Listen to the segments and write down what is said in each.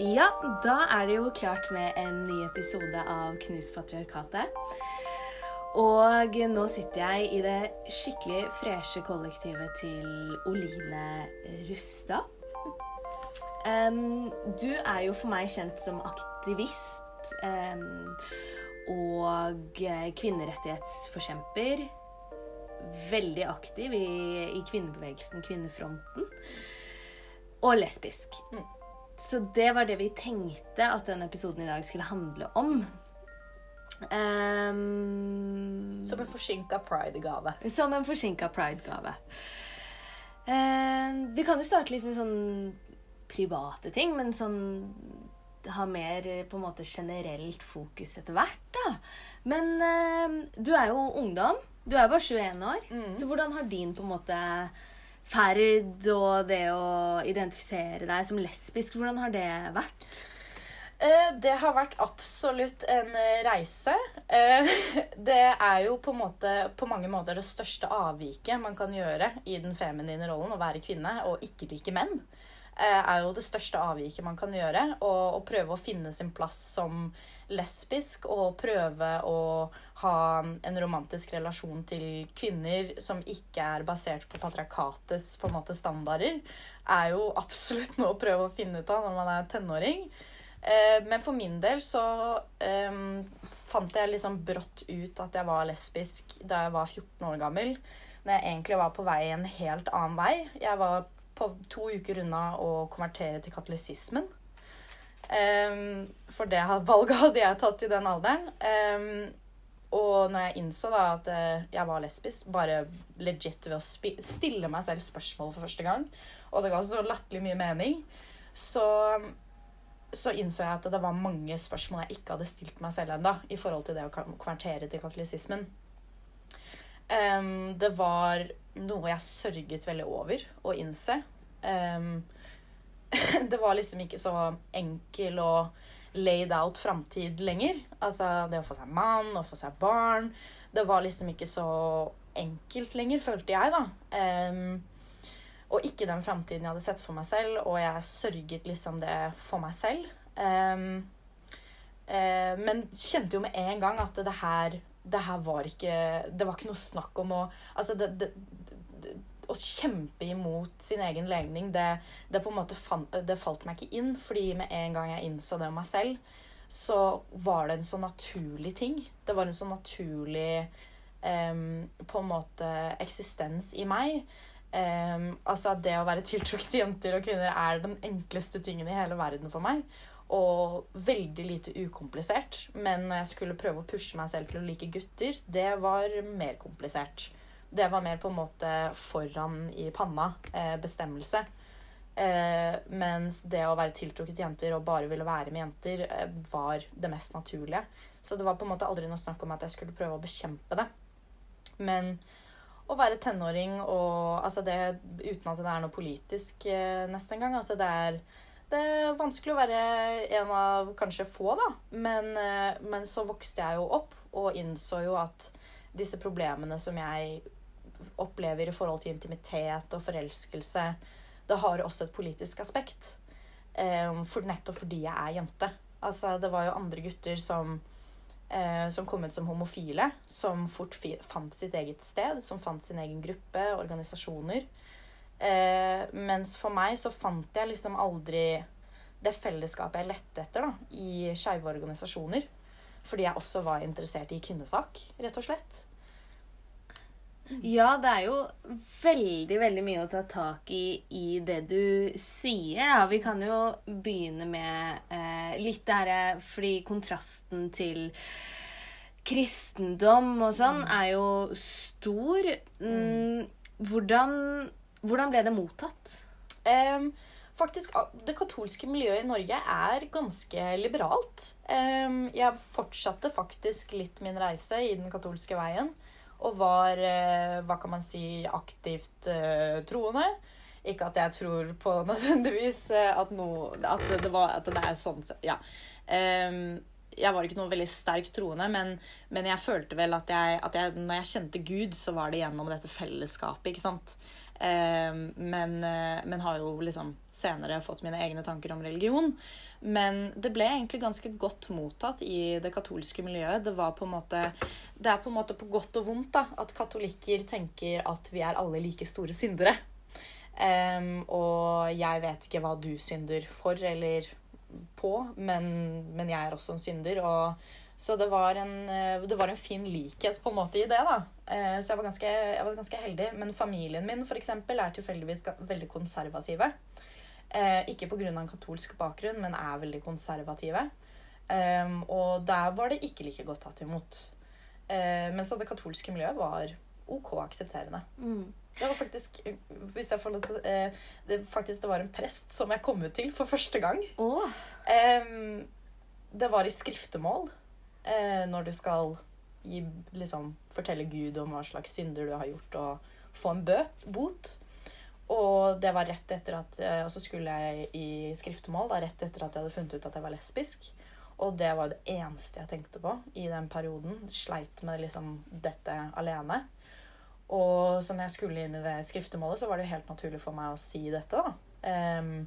Ja, da er det jo klart med en ny episode av Knust patriarkatet. Og nå sitter jeg i det skikkelig freshe kollektivet til Oline Rustad. Um, du er jo for meg kjent som aktivist um, og kvinnerettighetsforkjemper. Veldig aktiv i, i kvinnebevegelsen, kvinnefronten. Og lesbisk. Mm. Så det var det vi tenkte at denne episoden i dag skulle handle om. Um, Som en forsinka pride-gave. som en forsinka pride-gave. Um, vi kan jo starte litt med sånn private ting, men sånn ha mer på en måte generelt fokus etter hvert, da. Men um, du er jo ungdom. Du er bare 21 år. Mm. Så hvordan har din på en måte ferd og det å identifisere deg som lesbisk, hvordan har det vært? Eh, Det har vært absolutt en eh, reise. Eh, Det er jo på, måte, på mange måter det største avviket man kan gjøre i den feminine rollen, å være kvinne og ikke like menn. Eh, Er jo det største avviket man kan gjøre. Og, og prøve å finne sin plass som lesbisk og prøve å ha en romantisk relasjon til kvinner som ikke er basert på patriarkatets på en måte standarder, er jo absolutt noe å prøve å finne ut av når man er tenåring. Eh, Men for min del så um, fant jeg liksom brått ut at jeg var lesbisk da jeg var 14 år gammel. Når jeg egentlig var på vei en helt annen vei. Jeg var på to uker unna å konvertere til katolisismen. Um, for det valget hadde jeg tatt i den alderen. Um, og når jeg innså da at eh, jeg var lesbisk, bare legit ved å stille meg selv spørsmål for første gang, og det ga så latterlig mye mening, så så innså jeg at det var mange spørsmål jeg ikke hadde stilt meg selv ennå i forhold til det å konvertere til katolisismen. Um, det var noe jeg sørget veldig over å innse. Um, det var liksom ikke så enkel og laid out framtid lenger. Altså det å få seg mann og få seg barn. Det var liksom ikke så enkelt lenger, følte jeg, da. Um, og ikke den framtiden jeg hadde sett for meg selv, og jeg sørget liksom det for meg selv. Um, uh, men kjente jo med en gang at det her, det her var ikke Det var ikke noe snakk om å Altså, det, det, Å kjempe imot sin egen legning, det, det på en måte fan, det falt meg ikke inn. Fordi med en gang jeg innså det om meg selv, så var det en så naturlig ting. Det var en så naturlig um, på en måte eksistens i meg. Um, altså Det å være tiltrukket til jenter og kvinner er den enkleste tingen i hele verden for meg. Og veldig lite ukomplisert. Men når jeg skulle prøve å pushe meg selv til å like gutter, det var mer komplisert. Det var mer på en måte foran i panna eh, bestemmelse. Eh, mens det å være tiltrukket til jenter og bare ville være med jenter, eh, var det mest naturlige. Så det var på en måte aldri noe snakk om at jeg skulle prøve å bekjempe det. Men å være tenåring og altså det, Uten at det er noe politisk eh, nesten engang. Altså det, er, det er vanskelig å være en av kanskje få, da. Men, eh, men så vokste jeg jo opp og innså jo at disse problemene som jeg opplever i forhold til intimitet og forelskelse, det har også et politisk aspekt. Eh, for, nettopp fordi jeg er jente. Altså, det var jo andre gutter som eh, som kom ut som homofile, som fort fant sitt eget sted, som fant sin egen gruppe, organisasjoner. Eh, mens for meg så fant jeg liksom aldri det fellesskapet jeg lette etter da, i skeive organisasjoner. Fordi jeg også var interessert i kvinnesak, rett og slett. Ja, det er jo veldig, veldig mye å ta tak i i det du sier, da. Vi kan jo begynne med eh, litt det herre Fordi kontrasten til kristendom og sånn er jo stor. Mm, hvordan, hvordan ble det mottatt? Um, faktisk, Det katolske miljøet i Norge er ganske liberalt. Um, jeg fortsatte faktisk litt min reise i den katolske veien. Og var, eh, hva kan man si, aktivt eh, troende. Ikke at jeg tror på nødvendigvis eh, at, noe, at, det, var, at det er sånn. Ja. Em, jeg var ikke noe veldig sterkt troende, men, men jeg følte vel at, jeg, at jeg, når jeg kjente Gud, så var det gjennom dette fellesskapet. ikke sant? Eh, men, eh, men har jo liksom senere fått mine egne tanker om religion. Men det ble egentlig ganske godt mottatt i det katolske miljøet. Det, var på en måte, det er på en måte på godt og vondt da, at katolikker tenker at vi er alle like store syndere. Um, og jeg vet ikke hva du synder for eller på, men, men jeg er også en synder. Og, så det var, en, det var, en, fin likhet på en måte i det. da. Uh, så jeg var, ganske, jeg var, ganske, heldig. Men familien min for eksempel, er tilfeldigvis veldig konservative. Uh, ikke pga. en katolsk bakgrunn, men er veldig konservative. Um, og der var det ikke like godt tatt imot. Men så det katolske miljøet var OK aksepterende. Mm. Det var faktisk hvis jeg får lov til, eh, det, faktisk, det var en prest som jeg kom ut til for første gang. Oh. Eh, det var i skriftemål. Eh, når du skal gi, liksom, fortelle Gud om hva slags synder du har gjort, og få en bøt, bot. Og det var rett etter at eh, Og så skulle jeg i skriftemål da, rett etter at jeg hadde funnet ut at jeg var lesbisk. Og det var det eneste jeg tenkte på i den perioden. Sleit med liksom dette alene. Og så når jeg skulle inn i det skriftemålet, så var det jo helt naturlig for meg å si dette, da. Um,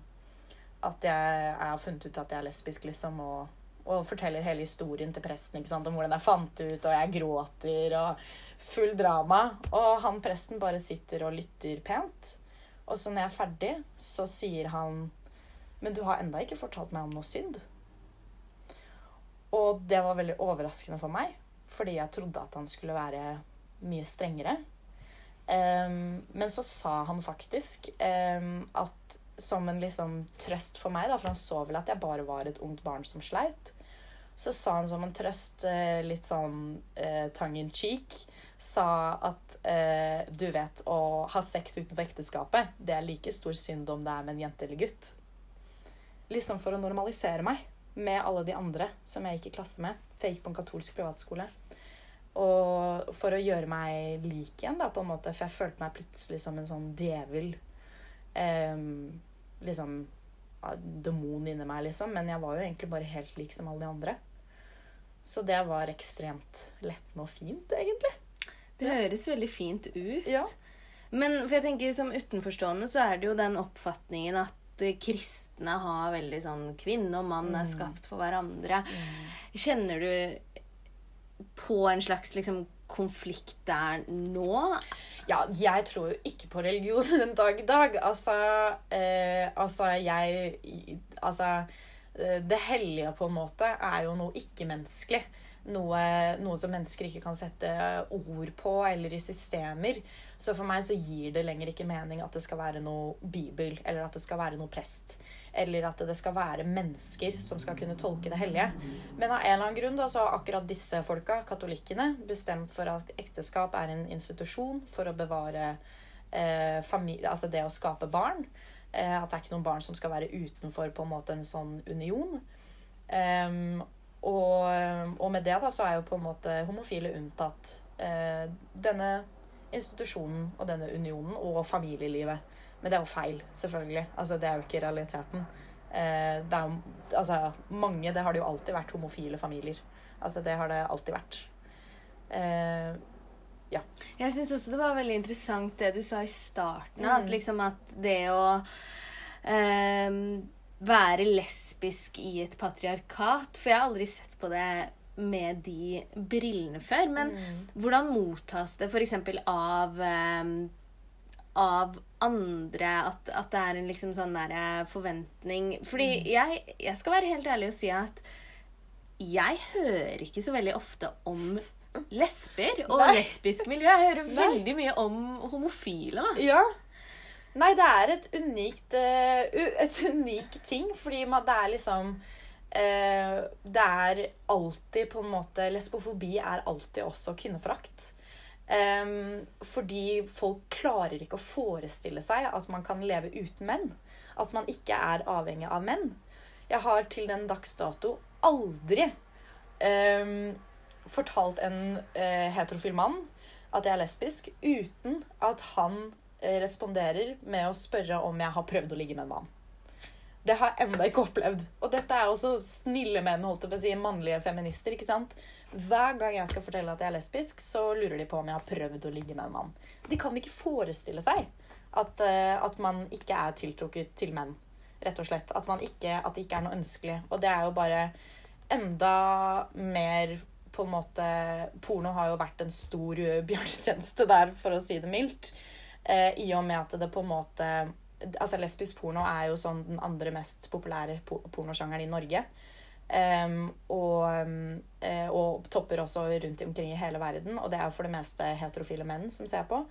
at jeg, jeg, har funnet ut at jeg er lesbisk, liksom, og, og forteller hele historien til presten om hvordan jeg fant ut, og jeg gråter, og full drama. Og han presten bare sitter og lytter pent. Og så når jeg er ferdig, så sier han Men du har enda ikke fortalt meg om noe synd. Og det var veldig overraskende for meg, fordi jeg trodde at han skulle være mye strengere. Um, men så sa han faktisk um, at som en liksom trøst for meg, da, for han så vel at jeg bare var et ungt barn som sleit, så sa han som en trøst, uh, litt sånn eh, tongue in cheek, sa at eh, du vet, å ha sex utenfor ekteskapet, det er like stor synd om det er med en jente eller gutt. Liksom for å normalisere meg med alle de andre som jeg gikk i klasse med. For jeg gikk på en katolsk privatskole. Og for å gjøre meg lik igjen, da, på en måte. For jeg følte meg plutselig som en sånn djevel. Eh, liksom Demon inni meg, liksom. Men jeg var jo egentlig bare helt lik som alle de andre. Så det var ekstremt lettende og fint, egentlig. Det høres veldig fint ut. Ja. Men for jeg tenker som utenforstående så er det jo den oppfatningen at kristne har veldig sånn Kvinne og mann er mm. skapt for hverandre. Mm. Kjenner du på en slags liksom, konflikt der nå? Ja, jeg tror jo ikke på religion den dag i dag. Altså, eh, altså jeg Altså Det hellige, på en måte, er jo noe ikke-menneskelig. Noe, noe, som mennesker ikke kan sette ord på, eller i systemer. Så for meg så gir det lenger ikke mening at det skal være noe bibel, eller at det skal være noe prest eller at det skal være mennesker som skal kunne tolke det hellige. Men av en eller annen grunn da, så har akkurat disse folka, katolikkene, bestemt for at ekteskap er en institusjon for å bevare eh, familie, altså det å skape barn. Eh, at det er ikke noen barn som skal være utenfor på en måte en sånn union. Um, og, og, med det da så er jo på en måte homofile unntatt eh, denne institusjonen og denne unionen og familielivet. Men det er jo feil, selvfølgelig. Altså, det er jo ikke realiteten. Eh, det er altså, mange Det har det jo alltid vært homofile familier. Altså, det har det alltid vært. Eh, ja. Jeg syns også det var veldig interessant det du sa i starten. Mm. At liksom at det å eh, være lesbisk i et patriarkat For jeg har aldri sett på det med de brillene før. Men mm. hvordan mottas det f.eks. av eh, av andre at, at, det er en liksom sånn der eh, forventning Fordi mm. jeg, jeg, skal være helt ærlig og si at jeg hører ikke så veldig ofte om lesber og Nei. lesbisk miljø. Jeg hører Nei. veldig mye om homofile. da. Ja. Nei, det er et unikt, uh, et unikt ting, fordi det er liksom uh, Det er alltid på en måte Lesbofobi er alltid også kvinneforakt. Um, fordi folk klarer ikke å forestille seg at man kan leve uten menn. At man ikke er avhengig av menn. Jeg har til den dags dato aldri um, fortalt en eh, heterofil mann at jeg er lesbisk, uten at han eh, responderer med å spørre om jeg har prøvd å ligge med en mann. Det har jeg enda ikke opplevd. Og dette er også snille menn, holdt jeg på å si, mannlige feminister. ikke sant? Hver gang jeg skal fortelle at jeg er lesbisk, så lurer de på om jeg har prøvd å ligge med en mann. De kan ikke forestille seg At, eh, at man ikke er tiltrukket til menn. Rett og slett. At, ikke, at det ikke er noe ønskelig. Og det er jo bare enda mer på en måte Porno har jo vært en stor eh, bjørnetjeneste der, for å si det mildt. Eh, I og med at det på en måte Altså lesbisk porno er jo sånn den andre mest populære pornosjangeren i Norge. Um, og, um, og, topper også rundt omkring i hele verden. Og det er for det meste heterofile menn som ser på.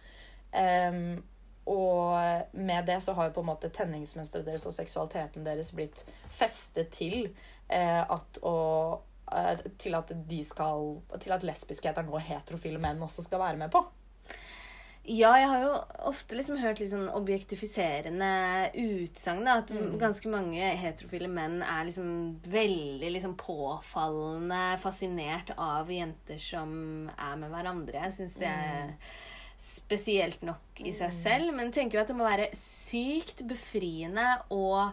Um, og med det så har jo på en måte tenningsmønsteret deres og seksualiteten deres blitt festet til uh, at å til at de skal Til at lesbiskhet er noe heterofile menn også skal være med på. Ja, jeg har jo ofte liksom hørt litt sånn objektifiserende utsagn. At mm. ganske mange heterofile menn er liksom veldig liksom påfallende fascinert av jenter som er med hverandre. Jeg syns det er mm. spesielt nok i seg mm. selv. Men tenker jo at det må være sykt befriende å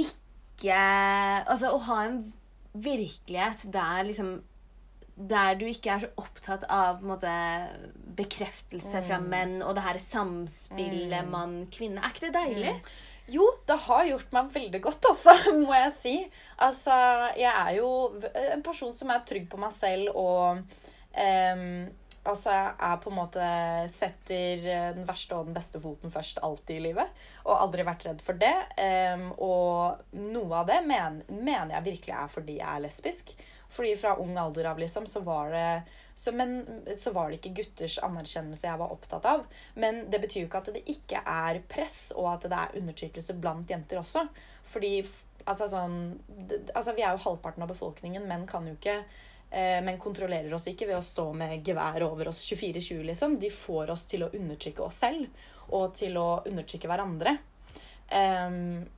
ikke Altså å ha en virkelighet der liksom der du ikke er så opptatt av måte, bekreftelse fra mm. menn og det her samspillet mm. mann-kvinne. Er ikke det deilig? Mm. Jo, det har gjort meg veldig godt, altså, må jeg si. Altså, jeg er jo en person som er trygg på meg selv og um, Altså, er på en måte setter den verste og den beste foten først alltid i livet. Og aldri vært redd for det. Og noe av det men, mener jeg virkelig er fordi jeg er lesbisk. Fordi fra ung alder av, liksom, så var det så, men, så var det ikke gutters anerkjennelse jeg var opptatt av. Men det betyr jo ikke at det ikke er press, og at det er undertrykkelse blant jenter også. Fordi altså sånn det, Altså, vi er jo halvparten av befolkningen. Menn kan jo ikke eh, men kontrollerer oss ikke ved å stå med gevær over oss 24-20, liksom. De får oss til å undertrykke oss selv, og til å undertrykke hverandre.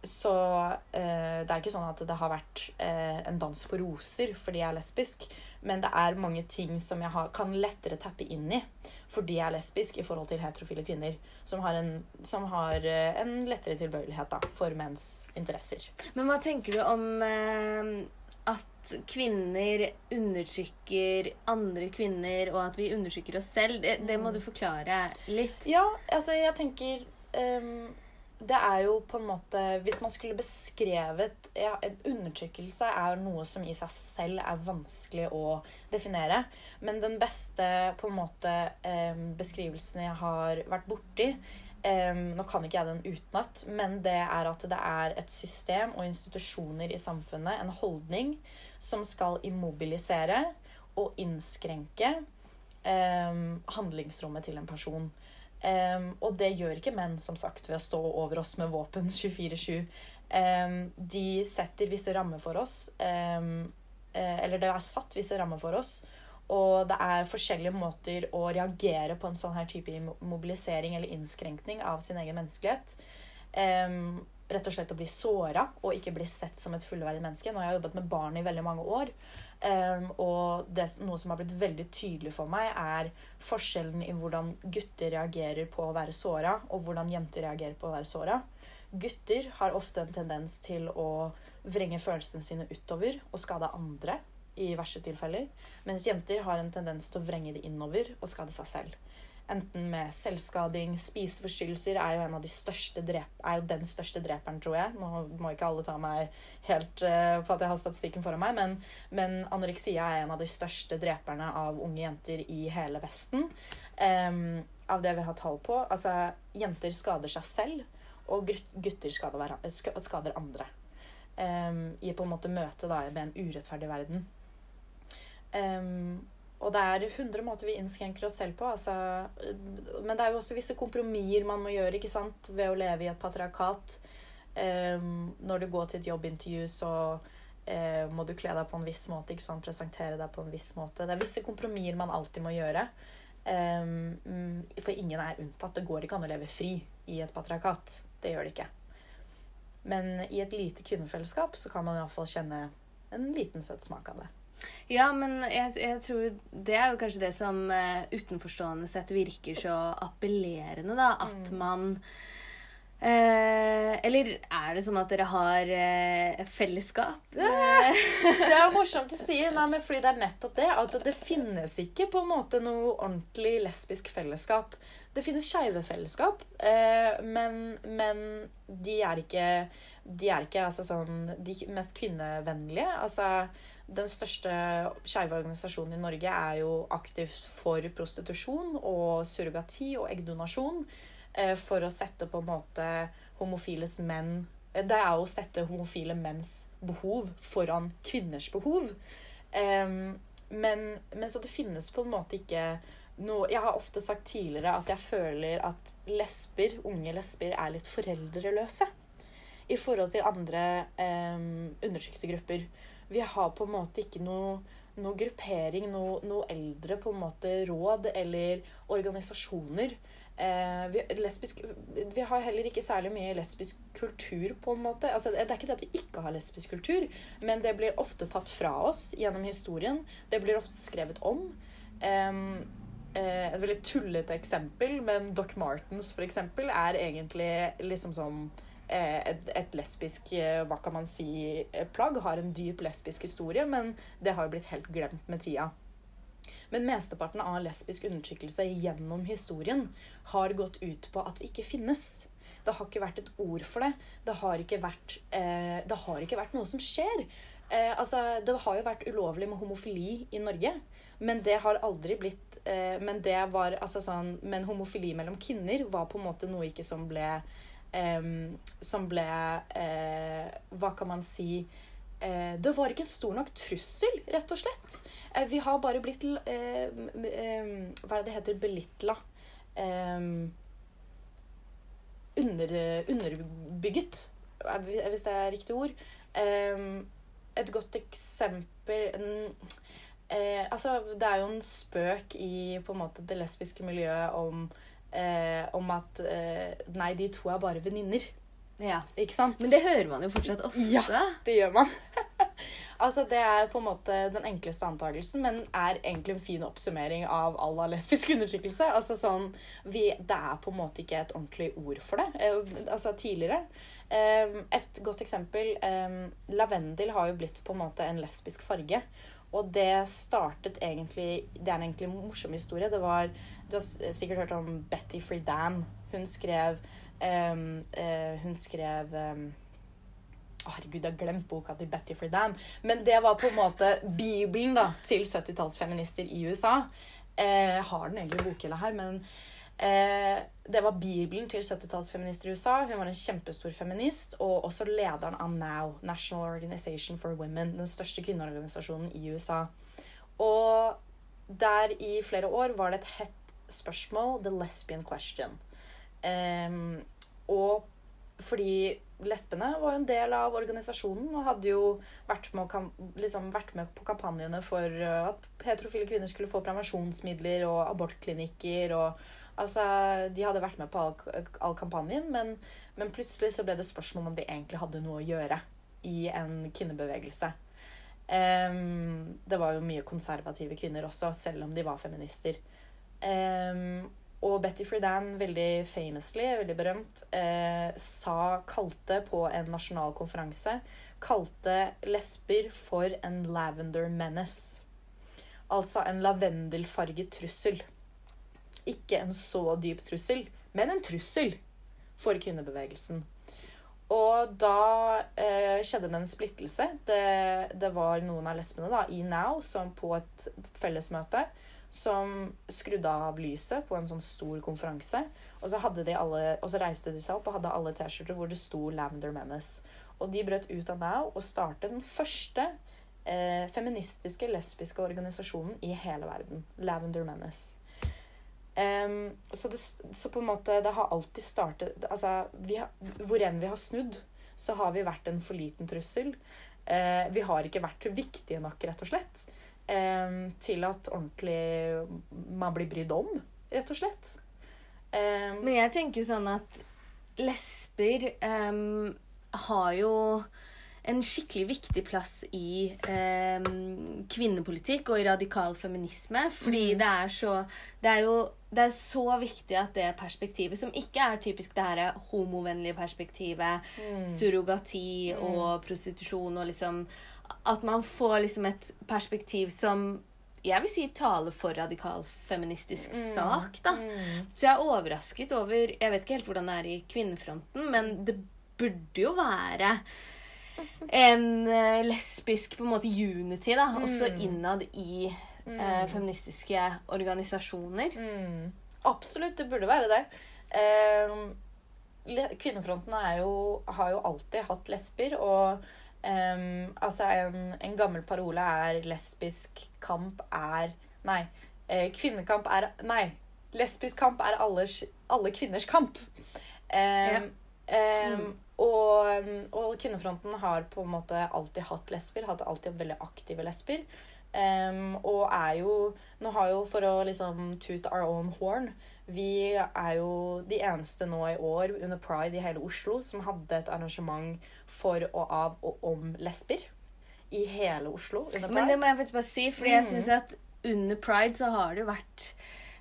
Så uh, det er ikke sånn at det har vært uh, en dans på roser fordi jeg er lesbisk. Men det er mange ting som jeg har, kan lettere tappe inn i fordi jeg er lesbisk, i forhold til heterofile kvinner. Som har en, som har, en lettere tilbøyelighet da, for menns interesser. Men hva tenker du om at kvinner undertrykker andre kvinner, og at vi undertrykker oss selv? Det, det må du forklare litt. Ja, altså jeg tenker um, det er jo på en måte Hvis man skulle beskrevet ja, Undertrykkelse er noe som i seg selv er vanskelig å definere. Men den beste på en måte um, beskrivelsen jeg har vært borti eh, Nå kan ikke jeg den utenat, men det er at det er et system og institusjoner i samfunnet, en holdning, som skal immobilisere og innskrenke um, handlingsrommet til en person. Um, og det gjør ikke menn, som sagt, ved å stå over oss med våpen 24-7. Um, de setter visse rammer for oss. Um, eller det er satt visse rammer for oss. Og det er forskjellige måter å reagere på en sånn her type mobilisering eller innskrenkning av sin egen menneskelighet. Um, rett og slett å bli såra og ikke bli sett som et fullverdig menneske. Nå har jeg jobbet med barn i veldig mange år. Um, og det, noe som har blitt veldig tydelig for meg, er forskjellen i hvordan gutter reagerer på å være såra, og hvordan jenter reagerer på å være såra. Gutter har ofte en tendens til å vrenge følelsene sine utover og skade andre i verste tilfeller. Mens jenter har en tendens til å vrenge det innover og skade seg selv. Enten med selvskading, spiseforstyrrelser er jo de er jo den største dreperen, tror jeg. Nå må ikke alle ta meg helt uh, på at jeg har statistikken foran meg, men, men, anoreksia er en av de største dreperne av unge jenter i hele Vesten. Um, av det vi har tall på. Altså, jenter skader seg selv, og gutter skader, skader andre. Um, I på en måte møte da, med en urettferdig verden. Um, og det er 100 måter vi innskrenker oss selv på. Altså, men det er jo også visse kompromisser man må gjøre ikke sant? ved å leve i et patriarkat. Um, når du går til et jobbintervju, så uh, må du kle deg på en viss måte. ikke sant? Presentere deg på en viss måte. Det er visse kompromisser man alltid må gjøre. Um, for ingen er unntatt. Det går ikke an å leve fri i et patriarkat. Det gjør det ikke. Men i et lite kvinnefellesskap så kan man iallfall kjenne en liten søt smak av det. Ja, men jeg, jeg, tror det er jo kanskje det som uh, utenforstående sett virker så appellerende, da. At mm. man Eh, eller er det sånn at dere har eh, fellesskap? Det er jo morsomt å si, nei, men fordi det er nettopp det. At det finnes ikke på en måte noe ordentlig lesbisk fellesskap. Det finnes skeive fellesskap, eh, men, men de er ikke De er ikke altså, sånn, de mest kvinnevennlige. Altså, den største skeive organisasjonen i Norge er jo aktivt for prostitusjon og surrogati og eggdonasjon. Eh, for å sette på en måte homofiles menn eh, Det er å sette homofile menns behov foran kvinners behov. Men, men, så det finnes på en måte ikke noe Jeg har ofte sagt tidligere at jeg føler at lesber, unge lesber er litt foreldreløse i forhold til andre eh, undertrykte grupper. Vi har på en måte ikke noe, noe gruppering, noe, noe eldre på en måte råd eller organisasjoner Eh, vi, lesbisk, vi, har heller ikke særlig mye lesbisk kultur, på en måte. Altså, det er ikke det at vi ikke har lesbisk kultur, men det blir ofte tatt fra oss gjennom historien. Det blir ofte skrevet om. Eh, et veldig tullete eksempel, men Doc Martens for eksempel, er egentlig liksom sånn eh, et, et, lesbisk hva kan man si, plagg. Har en dyp lesbisk historie, men det har jo blitt helt glemt med tida. Men mesteparten av lesbisk undertrykkelse gjennom historien har gått ut på at vi ikke finnes. Det har ikke vært et ord for det. Det har ikke vært, eh, det har ikke vært noe som skjer. Eh, altså, det har jo vært ulovlig med homofili i Norge, men det har aldri blitt eh, Men det var altså sånn Men homofili mellom kvinner var på en måte noe ikke som ble eh, Som ble eh, Hva kan man si det var ikke en stor nok trussel, rett og slett. Eh, vi har bare blitt eh, eh Hva er det det heter? Belitla. Eh, under, underbygget, hvis det er riktig ord. Eh, et godt eksempel altså, Det er jo en spøk i på en måte det lesbiske miljøet om, om at Nei, de to er bare venninner. Ja. Ikke sant? Men det hører man jo fortsatt ofte. Ja, det gjør man. altså, Det er på en måte den enkleste antakelsen, men er egentlig en fin oppsummering av all lesbisk undertrykkelse. Altså sånn, vi, Det er på en måte ikke et ordentlig ord for det. Eh, altså tidligere. Eh, et godt eksempel eh, Lavendel har jo blitt på en måte en lesbisk farge. Og det startet egentlig Det er en egentlig morsom historie. Det var, Du har sikkert hørt om Betty Friedan. Hun skrev Um, uh, hun skrev um, oh, Herregud, jeg har glemt boka til Betty Friedan. Men det var på en måte bibelen da, til 70-tallsfeminister i USA. Uh, har den egentlig i bokhylla her, men uh, det var bibelen til 70-tallsfeminister i USA. Hun var en kjempestor feminist, og også lederen av NOW, National Organization for Women, den største kvinneorganisasjonen i USA. Og der i flere år var det et hett spørsmål, the lesbian question. Um, og fordi lesbene var jo en del av organisasjonen og hadde jo vært med, liksom vært med, på kampanjene for uh, at heterofile kvinner skulle få prevensjonsmidler og abortklinikker. og altså, De hadde vært med på all, all kampanjen, men, men, plutselig så ble det spørsmål om de egentlig hadde noe å gjøre i en kvinnebevegelse. Um, det var jo mye konservative kvinner også, selv om de var feminister. Um, og Betty Friedan, veldig famously, veldig berømt, eh, sa, kalte på en nasjonal konferanse Kalte lesber for en lavender menace. Altså en lavendelfarget trussel. Ikke en så dyp trussel, men en trussel for kvinnebevegelsen. Og da eh, skjedde det en splittelse. Det, det, var noen av lesbene da, i Now som på et fellesmøte som skrudde av lyset på en sånn stor konferanse. Og så, alle, og så reiste de seg opp og hadde alle T-skjorter hvor det sto 'Lavender Menace'. Og de brøt ut av Now og startet den første eh, feministiske, lesbiske organisasjonen i hele verden. Lavender Menace. Um, så, det, så, på en måte Det har alltid startet altså, har, Hvor enn vi har snudd, så har vi vært en for liten trussel. Uh, vi har ikke vært viktige nok, rett og slett til at ordentlig man blir brydd om, rett og slett. Men jeg tenker jo sånn at lesber um, har jo en skikkelig viktig plass i eh, kvinnepolitikk og i radikal feminisme. Fordi det er så Det er jo det er så viktig at det perspektivet, som ikke er typisk det her homovennlige perspektivet, surrogati og prostitusjon og liksom At man får liksom et perspektiv som jeg vil si taler for radikal feministisk sak, da. Så jeg er overrasket over Jeg vet ikke helt hvordan det er i kvinnefronten, men det burde jo være en eh, lesbisk på en måte unity, da, også innad i eh, feministiske organisasjoner. Mm. Absolutt, det burde være det. Eh, Kvinnefronten jo, har jo alltid hatt lesber, og eh, altså en, en gammel parole er lesbisk kamp er Nei. Eh, kvinnekamp er Nei. Lesbisk kamp er alles, alle kvinners kamp. Um, Ja. eh, og, og Kvinnefronten har på en måte alltid hatt lesber, hatt alltid veldig aktive lesber. Og er jo Nå har jo, for å liksom toot our own horn Vi er jo de eneste nå i år under Pride i hele Oslo som hadde et arrangement for og av og om lesber. I hele Oslo under Pride. Men det må jeg faktisk bare si, fordi jeg syns at under pride så har det jo vært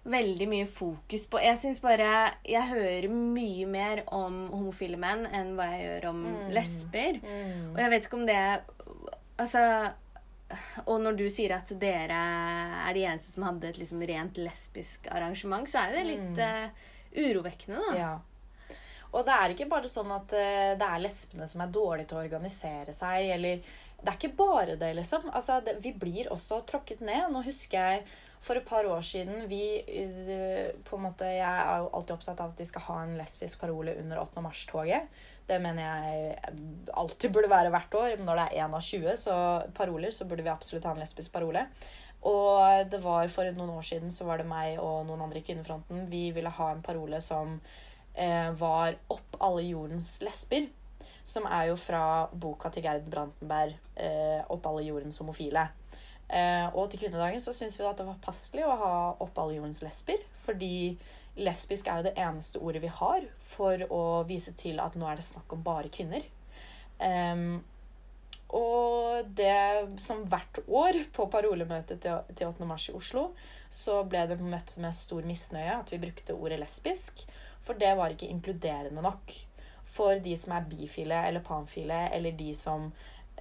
veldig mye fokus på Jeg syns bare Jeg hører mye mer om homofile menn enn hva jeg gjør om lesber. Mm. Og jeg vet ikke om det Altså Og når du sier at dere er de eneste som hadde et liksom rent lesbisk arrangement, så er jo det litt eh, urovekkende, da. Ja. Og det er ikke bare sånn at uh, det er lesbene som er dårlige til å organisere seg, eller Det er ikke bare det, liksom. Altså, det, vi blir også tråkket ned. Nå husker jeg for et par år siden vi eh, på en måte, Jeg er jo alltid opptatt av at de skal ha en lesbisk parole under 8. mars-toget. Det mener jeg alltid burde være hvert år. Når det er én av 20 så paroler, så burde vi absolutt ha en lesbisk parole. Og det var for noen år siden så var det meg og noen andre i Kvinnefronten. Vi ville ha en parole som eh, var 'Opp alle jordens lesber'. Som er jo fra boka til Gerd Brantenberg, eh, 'Opp alle jordens homofile'. Eh, og til kvinnedagen så syns vi at det var passelig å ha 'Opp alle jordens lesber'. Fordi lesbisk er jo det eneste ordet vi har for å vise til at nå er det snakk om bare kvinner. Um, og det som hvert år på parolemøtet til, til 8. mars i Oslo, så ble det møtt med stor misnøye at vi brukte ordet lesbisk. For det var ikke inkluderende nok for de som er bifile eller panfile, eller de som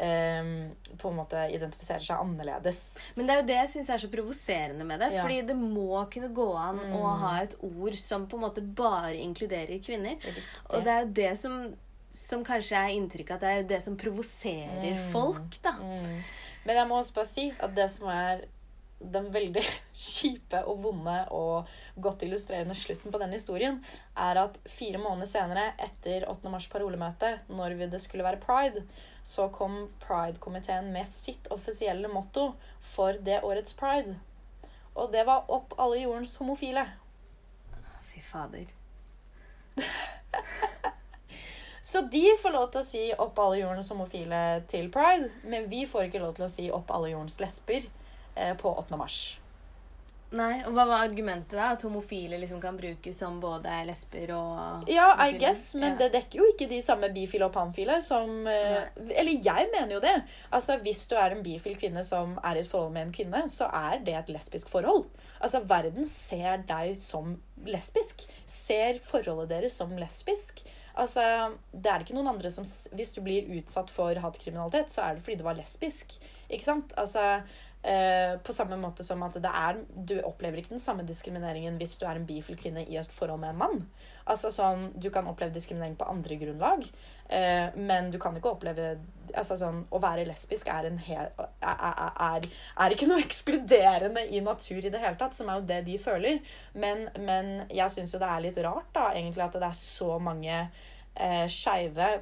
em, på en måte identifiserer seg annerledes. Men det er jo det jeg syns er så provoserende med det. Ja. Fordi det må kunne gå an å ha et ord som på en måte bare inkluderer kvinner. Riktig. Og det er jo det som, som kanskje er inntrykket at det er jo det som provoserer folk, da. Mm. Men jeg må også bare si at det som er den veldig kjipe og vonde og godt illustrerende slutten på den historien, er at fire måneder senere, etter 8. mars parolemøte, når det skulle være pride, så kom Pride-komiteen med sitt offisielle motto for det årets pride. Og det var 'Opp alle jordens homofile'. Fy fader. Så de får lov til å si 'Opp alle jordens homofile' til pride, men vi får ikke lov til å si 'Opp alle jordens lesber' på 8. mars. Nei, og Hva var argumentet, da? At homofile liksom kan brukes som både lesber og Ja, I guess, men Ja. det dekker jo ikke de samme bifile og panfile som Nei. Eller jeg mener jo det. Altså, Hvis du er en bifil kvinne som er i et forhold med en kvinne, så er det et lesbisk forhold. Altså, Verden ser deg som lesbisk. Ser forholdet deres som lesbisk. Altså, Det er ikke noen andre som Hvis du blir utsatt for hatkriminalitet, så er det fordi du var lesbisk. Ikke sant? Altså, eh, på samme måte som at er Du opplever ikke den samme diskrimineringen hvis du er en bifil kvinne i et forhold med en mann. Altså sånn, Du kan oppleve diskriminering på andre grunnlag, eh, men du kan ikke oppleve altså sånn, Å være lesbisk er, hel, er, er, er, ikke noe ekskluderende i natur i det hele tatt, som er jo det de føler. Men, men jeg syns jo det er litt rart da, egentlig at det er så mange eh, skeive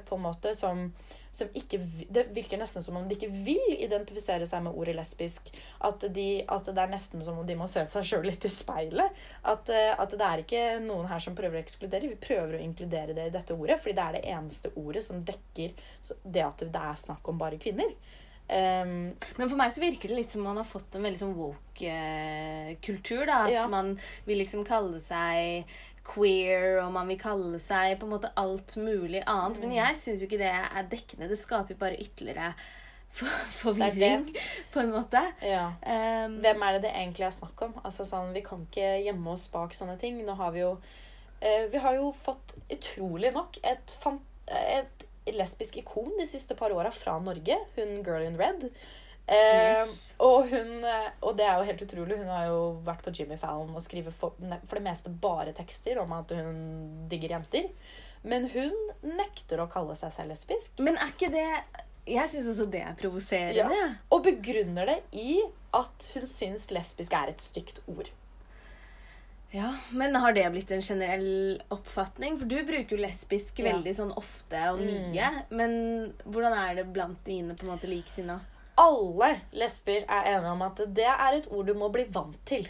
som, som ikke Det virker nesten som om de ikke vil identifisere seg med ordet lesbisk. At, de, at det er nesten som om de må se seg sjøl litt i speilet. At, eh, at det er ikke noen her som prøver å ekskludere. Vi prøver å inkludere det i dette ordet, fordi det er det eneste ordet som dekker det at det er snakk om bare kvinner. Um, Men for meg så virker det litt som man har fått en veldig sånn woke-kultur. da, At Ja. man vil liksom kalle seg queer, og man vil kalle seg på en måte alt mulig annet. Mm. Men jeg syns jo ikke det er dekkende. Det skaper jo bare ytterligere for forvirring, på en måte. ja. Um, Hvem er det det egentlig er snakk om? Altså sånn, Vi kan ikke gjemme oss bak sånne ting. Nå har Vi jo uh, Vi har jo fått utrolig nok et, et lesbisk ikon de siste par åra fra Norge. Hun Girl in Red. Eh, Yes. og, hun, eh, og det er jo helt utrolig. Hun har jo vært på Jimmy Fallon og skriver for, for det meste bare tekster om at hun digger jenter. Men hun nekter å kalle seg selv lesbisk. Men er ikke det Jeg syns også det er provoserende. Ja. Og begrunner det i at hun syns lesbisk er et stygt ord. Ja, Men har det blitt en generell oppfatning? For du bruker jo lesbisk Ja. veldig sånn ofte og Mm. mye. Men hvordan er det blant dine på en måte likesinnede? Alle lesber er enige om at det er et ord du må bli vant til.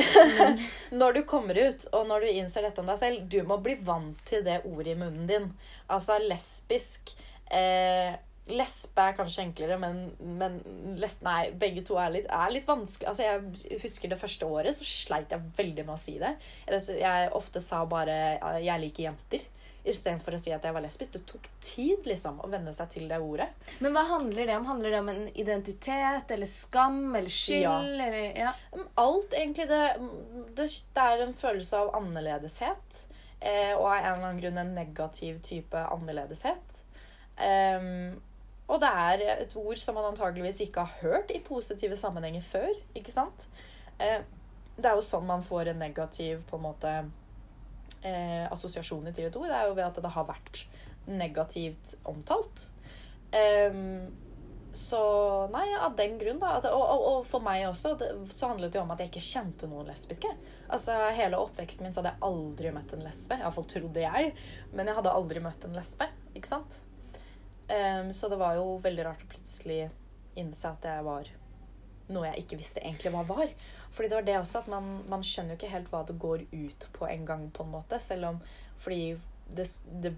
når du kommer ut, og når du innser dette om deg selv, du må bli vant til det ordet i munnen din. Altså lesbisk eh, Lesbe er kanskje enklere, men, men les, nei, begge to er litt, er litt vanskelig. Altså, jeg husker det første året så sleit jeg veldig med å si det. Jeg ofte sa bare 'jeg liker jenter'. Istedenfor å si at jeg var lesbisk. Det tok tid liksom å venne seg til det ordet. Men hva handler det om? Handler det om en identitet eller skam eller skyld? Ja. Eller, ja. Alt egentlig det, det, det er en følelse av annerledeshet. Eh, og av en eller annen grunn en negativ type annerledeshet. Um, og det er et ord som man antageligvis ikke har hørt i positive sammenhenger før. ikke sant? Eh, det er jo sånn man får en negativ på en måte eh, assosiasjoner til et ord. Er jo ved at det har vært negativt omtalt. Um, så nei, av den grunn, da. At, og, og, og for meg også, det, så handlet det jo om at jeg ikke kjente noen lesbiske. Altså, Hele oppveksten min så hadde jeg aldri møtt en lesbe. Iallfall trodde jeg. Men jeg hadde aldri møtt en lesbe. ikke sant? Um, så det var jo veldig rart å plutselig innse at jeg var noe jeg ikke visste egentlig hva var. Fordi det var det også at man, man skjønner jo ikke helt hva det går ut på en gang, på en måte. Selv om Fordi det, det,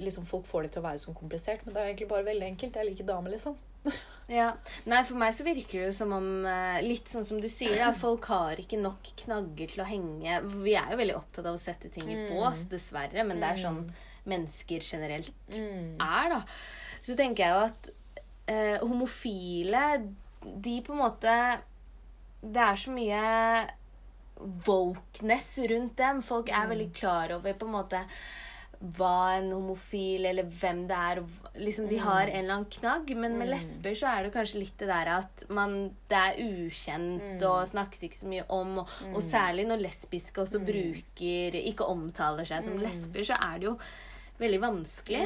liksom folk får det til å være så komplisert, men det er egentlig bare veldig enkelt. Jeg liker damer, liksom. ja. Nei, for meg så virker det jo som om eh, Litt sånn som du sier, da, folk har ikke nok knagger til å henge Vi er jo veldig opptatt av å sette ting i Mm. bås, dessverre, men det er sånn mennesker generelt Mm. er, da. Så tenker jeg jo at eh, homofile, de på en måte Det er så mye wokeness rundt dem. Folk er veldig klar over på en måte hva en homofil eller hvem det er. Liksom, de har en eller annen knagg, men med lesber så er det kanskje litt det der at man, det er ukjent og snakkes ikke så mye om. Og, og særlig når lesbiske også bruker Ikke omtaler seg som lesber, så er det jo veldig vanskelig.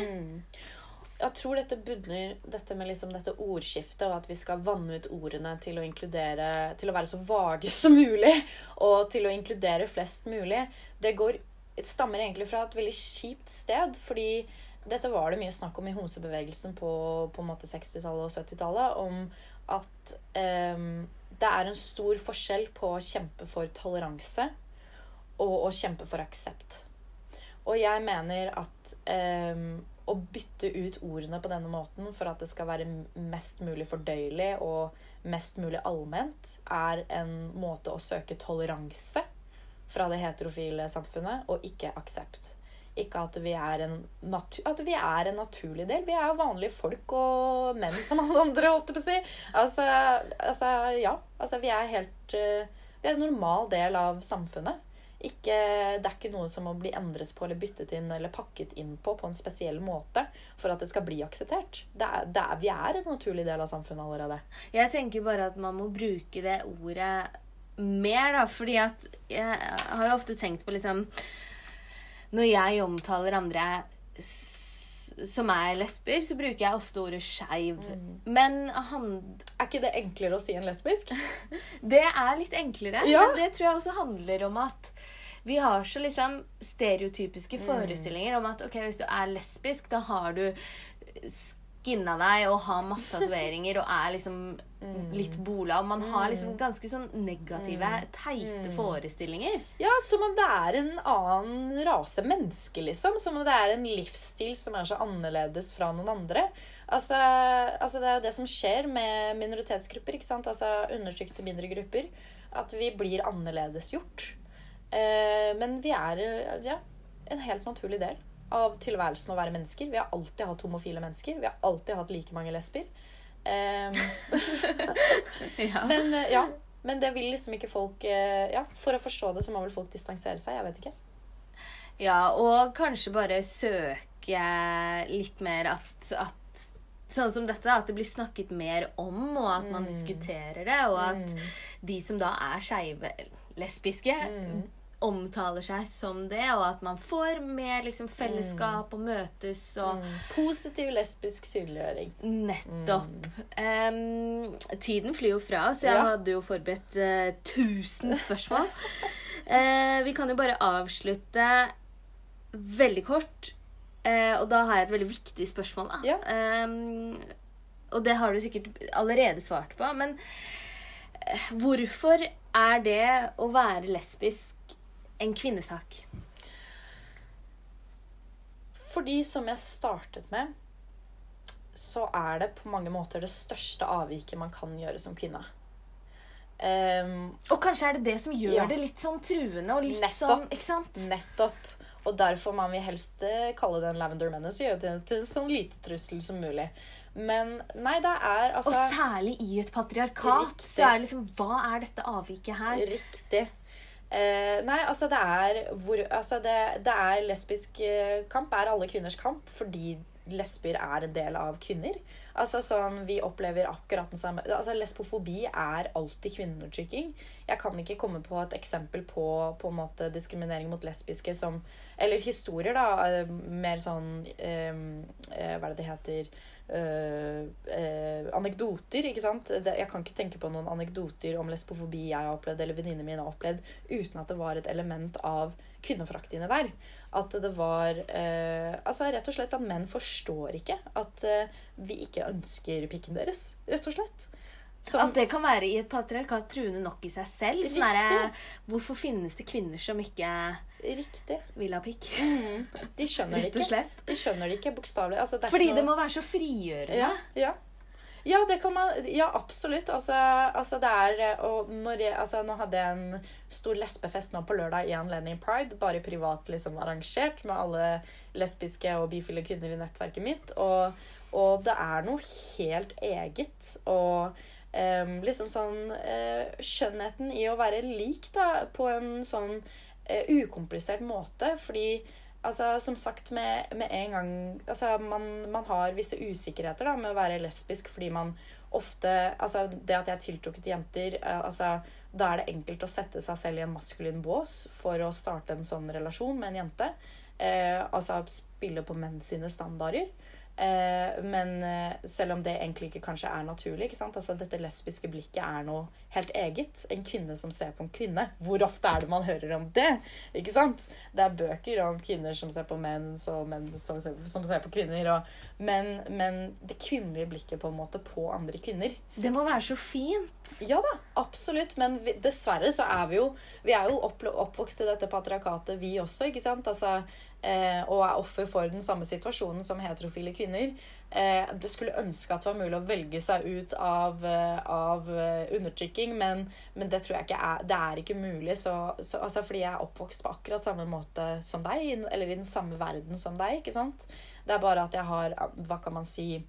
Jeg tror dette bunner dette med liksom dette ordskiftet, og at vi skal vanne ut ordene til å inkludere Til å være så vage som mulig, og til å inkludere flest mulig. Det går, stammer egentlig fra et veldig kjipt sted, fordi dette var det mye snakk om i homsebevegelsen på, på en måte 60-tallet og 70-tallet, om at ehm, det er en stor forskjell på å kjempe for toleranse og å kjempe for aksept. Og jeg mener at ehm, å bytte ut ordene på denne måten for at det skal være mest mulig fordøyelig og mest mulig allment, er en måte å søke toleranse fra det heterofile samfunnet, og ikke aksept. Ikke at vi, er en at vi er en naturlig del. Vi er vanlige folk og menn som alle andre, holdt jeg på å si. Altså, altså ja. Altså, vi er helt uh, Vi er en normal del av samfunnet. Ikke, det er ikke noe som må bli endres på eller byttet inn eller pakket inn på på en spesiell måte for at det skal bli akseptert. Det er, det er, vi er en naturlig del av samfunnet allerede. Jeg tenker bare at man må bruke det ordet mer, da. Fordi at jeg har jo ofte tenkt på liksom Når jeg omtaler andre som er lesber, så bruker jeg ofte ordet skeiv. Men han, Er ikke det enklere å si enn lesbisk? det er litt enklere. Ja. Men det tror jeg også handler om at vi har så liksom stereotypiske Mm. forestillinger om at ok, hvis du er lesbisk, da har du skinna deg og har masse tatoveringer og er liksom litt bola. Og man har liksom ganske sånn negative, teite forestillinger. Ja, som om det er en annen rase menneske, liksom. Som om det er en livsstil som er så annerledes fra noen andre. Altså, altså Det er jo det som skjer med minoritetsgrupper. ikke sant? Altså Undertrykte mindre grupper. At vi blir annerledesgjort. Eh, men vi er ja, en helt naturlig del av tilværelsen å være mennesker. Vi har alltid hatt homofile mennesker. Vi har alltid hatt like mange lesber. Um, Ja. men eh, ja, men det vil liksom ikke folk eh, Ja, For å forstå det så må vel folk distansere seg. Jeg vet ikke. Ja, og kanskje bare søke litt mer at, at Sånn som dette, at det blir snakket mer om, og at man diskuterer det. Og at de som da er skeive, lesbiske, omtaler seg som det. Og at man får mer liksom, fellesskap og møtes og Positiv lesbisk synliggjøring. Nettopp. Em, tiden flyr jo fra oss. Jeg Ja. hadde jo forberedt uh, 1000 spørsmål. uh, vi kan jo bare avslutte veldig kort. Uh, og da har jeg et veldig viktig spørsmål. Da. Ja. Um, og det har du sikkert allerede svart på. Men eh, hvorfor er det å være lesbisk en kvinnesak? Fordi, som jeg startet med, så er det på mange måter det største avviket man kan gjøre som kvinne. Um, Og kanskje er det det som gjør Ja. det litt sånn truende og litt Nettopp. sånn Ikke sant? nettopp. Og derfor man vil helst eh, kalle den Lavender Menace og gjøre det til en sånn lite trussel som mulig. Men nei, det er altså Og særlig i et patriarkat. Riktig. Så er det liksom Hva er dette avviket her? Riktig. Eh, nei, altså det er hvor Altså det, det er lesbisk eh, kamp er alle kvinners kamp fordi lesber er en del av kvinner. Altså sånn, Vi opplever akkurat den samme altså Lesbofobi er alltid kvinneundertrykking. Jeg kan ikke komme på et eksempel på, på en måte diskriminering mot lesbiske som Eller historier, da. eh, Mer sånn eh, eh, Hva er det det heter? Eh, anekdoter. ikke sant? Det, jeg kan ikke tenke på noen anekdoter om lesbofobi jeg har opplevd, eller venninnene mine har opplevd, uten at det var et element av kvinneforakt inni der. At det var eh, Altså rett og slett at menn forstår ikke at vi ikke ønsker pikken deres. Rett og slett. Som- At det kan være i et patriarkat truende nok i seg selv. Sånn der, hvorfor finnes det kvinner som ikke Riktig. vil ha pikk? De skjønner det ikke. De skjønner det ikke, bokstavelig. Altså, det Fordi noe... det må være så frigjørende. Ja, ja. Ja, det kan man Ja, absolutt. Altså, altså det er Og når jeg, altså, nå hadde jeg en stor lesbefest nå på lørdag i anledning pride. Bare privat liksom arrangert med alle lesbiske og bifile kvinner i nettverket mitt. Og, og det er noe helt eget. Og em, liksom sånn uh, Skjønnheten i å være lik, da, på en sånn uh, ukomplisert måte. Fordi Altså, som sagt, med, med en gang altså, man, man har visse usikkerheter da, med å være lesbisk fordi man ofte Altså, det at jeg er tiltrukket til jenter uh, altså, Da er det enkelt å sette seg selv i en maskulin bås for å starte en sånn relasjon med en jente. Altså spille på menn sine standarder. Eh, men eh, selv om det egentlig ikke kanskje er naturlig ikke sant? Altså, Dette lesbiske blikket er noe helt eget. En kvinne som ser på en kvinne. Hvor ofte er det man hører om det? Ikke sant? Det er bøker om kvinner som ser på menn, og menn som ser, som ser på kvinner. Og, men, men det kvinnelige blikket på en måte på andre kvinner Det må være så fint. ja da, absolutt. Men vi, dessverre så er vi jo Vi er jo opp, oppvokst i dette patriarkatet, vi også, ikke sant? Altså, og er offer for den samme situasjonen som heterofile kvinner. Eh, det skulle ønske at det var mulig å velge seg ut av, eh, av eh, undertrykking, men, men det tror jeg ikke er Det er ikke mulig. Så, så, altså, fordi jeg er oppvokst på akkurat samme måte som deg, eller i den samme verden som deg. ikke sant? Det er bare at jeg har Hva kan man si?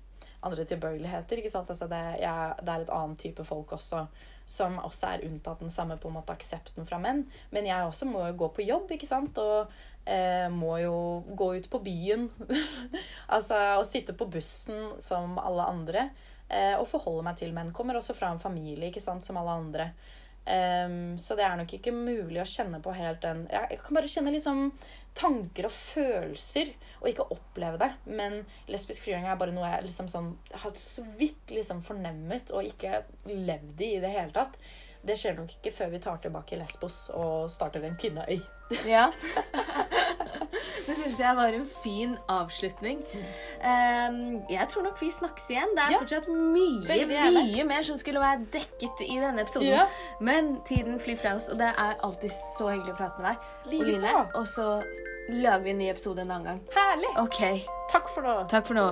Andre tilbøyeligheter. ikke sant? Altså det, jeg, det er et annet type folk også som også er unntatt den samme på en måte aksepten fra menn. Men jeg også må gå på jobb, ikke sant? Og eh, må jo gå ut på byen. altså og sitte på bussen som alle andre. Eh, og forholde meg til menn. Kommer også fra en familie, ikke sant, som alle andre. Ehm, så det er nok ikke mulig å kjenne på helt den jeg kan bare kjenne liksom tanker og følelser, og ikke oppleve det. Men lesbisk frigjøring er bare noe jeg liksom sånn, har så vidt liksom fornemmet og ikke levd i i det hele tatt. Det skjer nok ikke før vi tar tilbake Lesbos og starter en kvinneøy. Ja. Det syns jeg var en fin avslutning. Um, jeg tror nok vi snakkes igjen. Det er Ja. fortsatt mye, mye mer som skulle være dekket i denne episoden. Ja. Men tiden flyr fra oss, og det er alltid så hyggelig å prate med deg. Oline. Og så lager vi en ny episode en annen gang. Herlig. OK. Takk for nå. Takk for nå.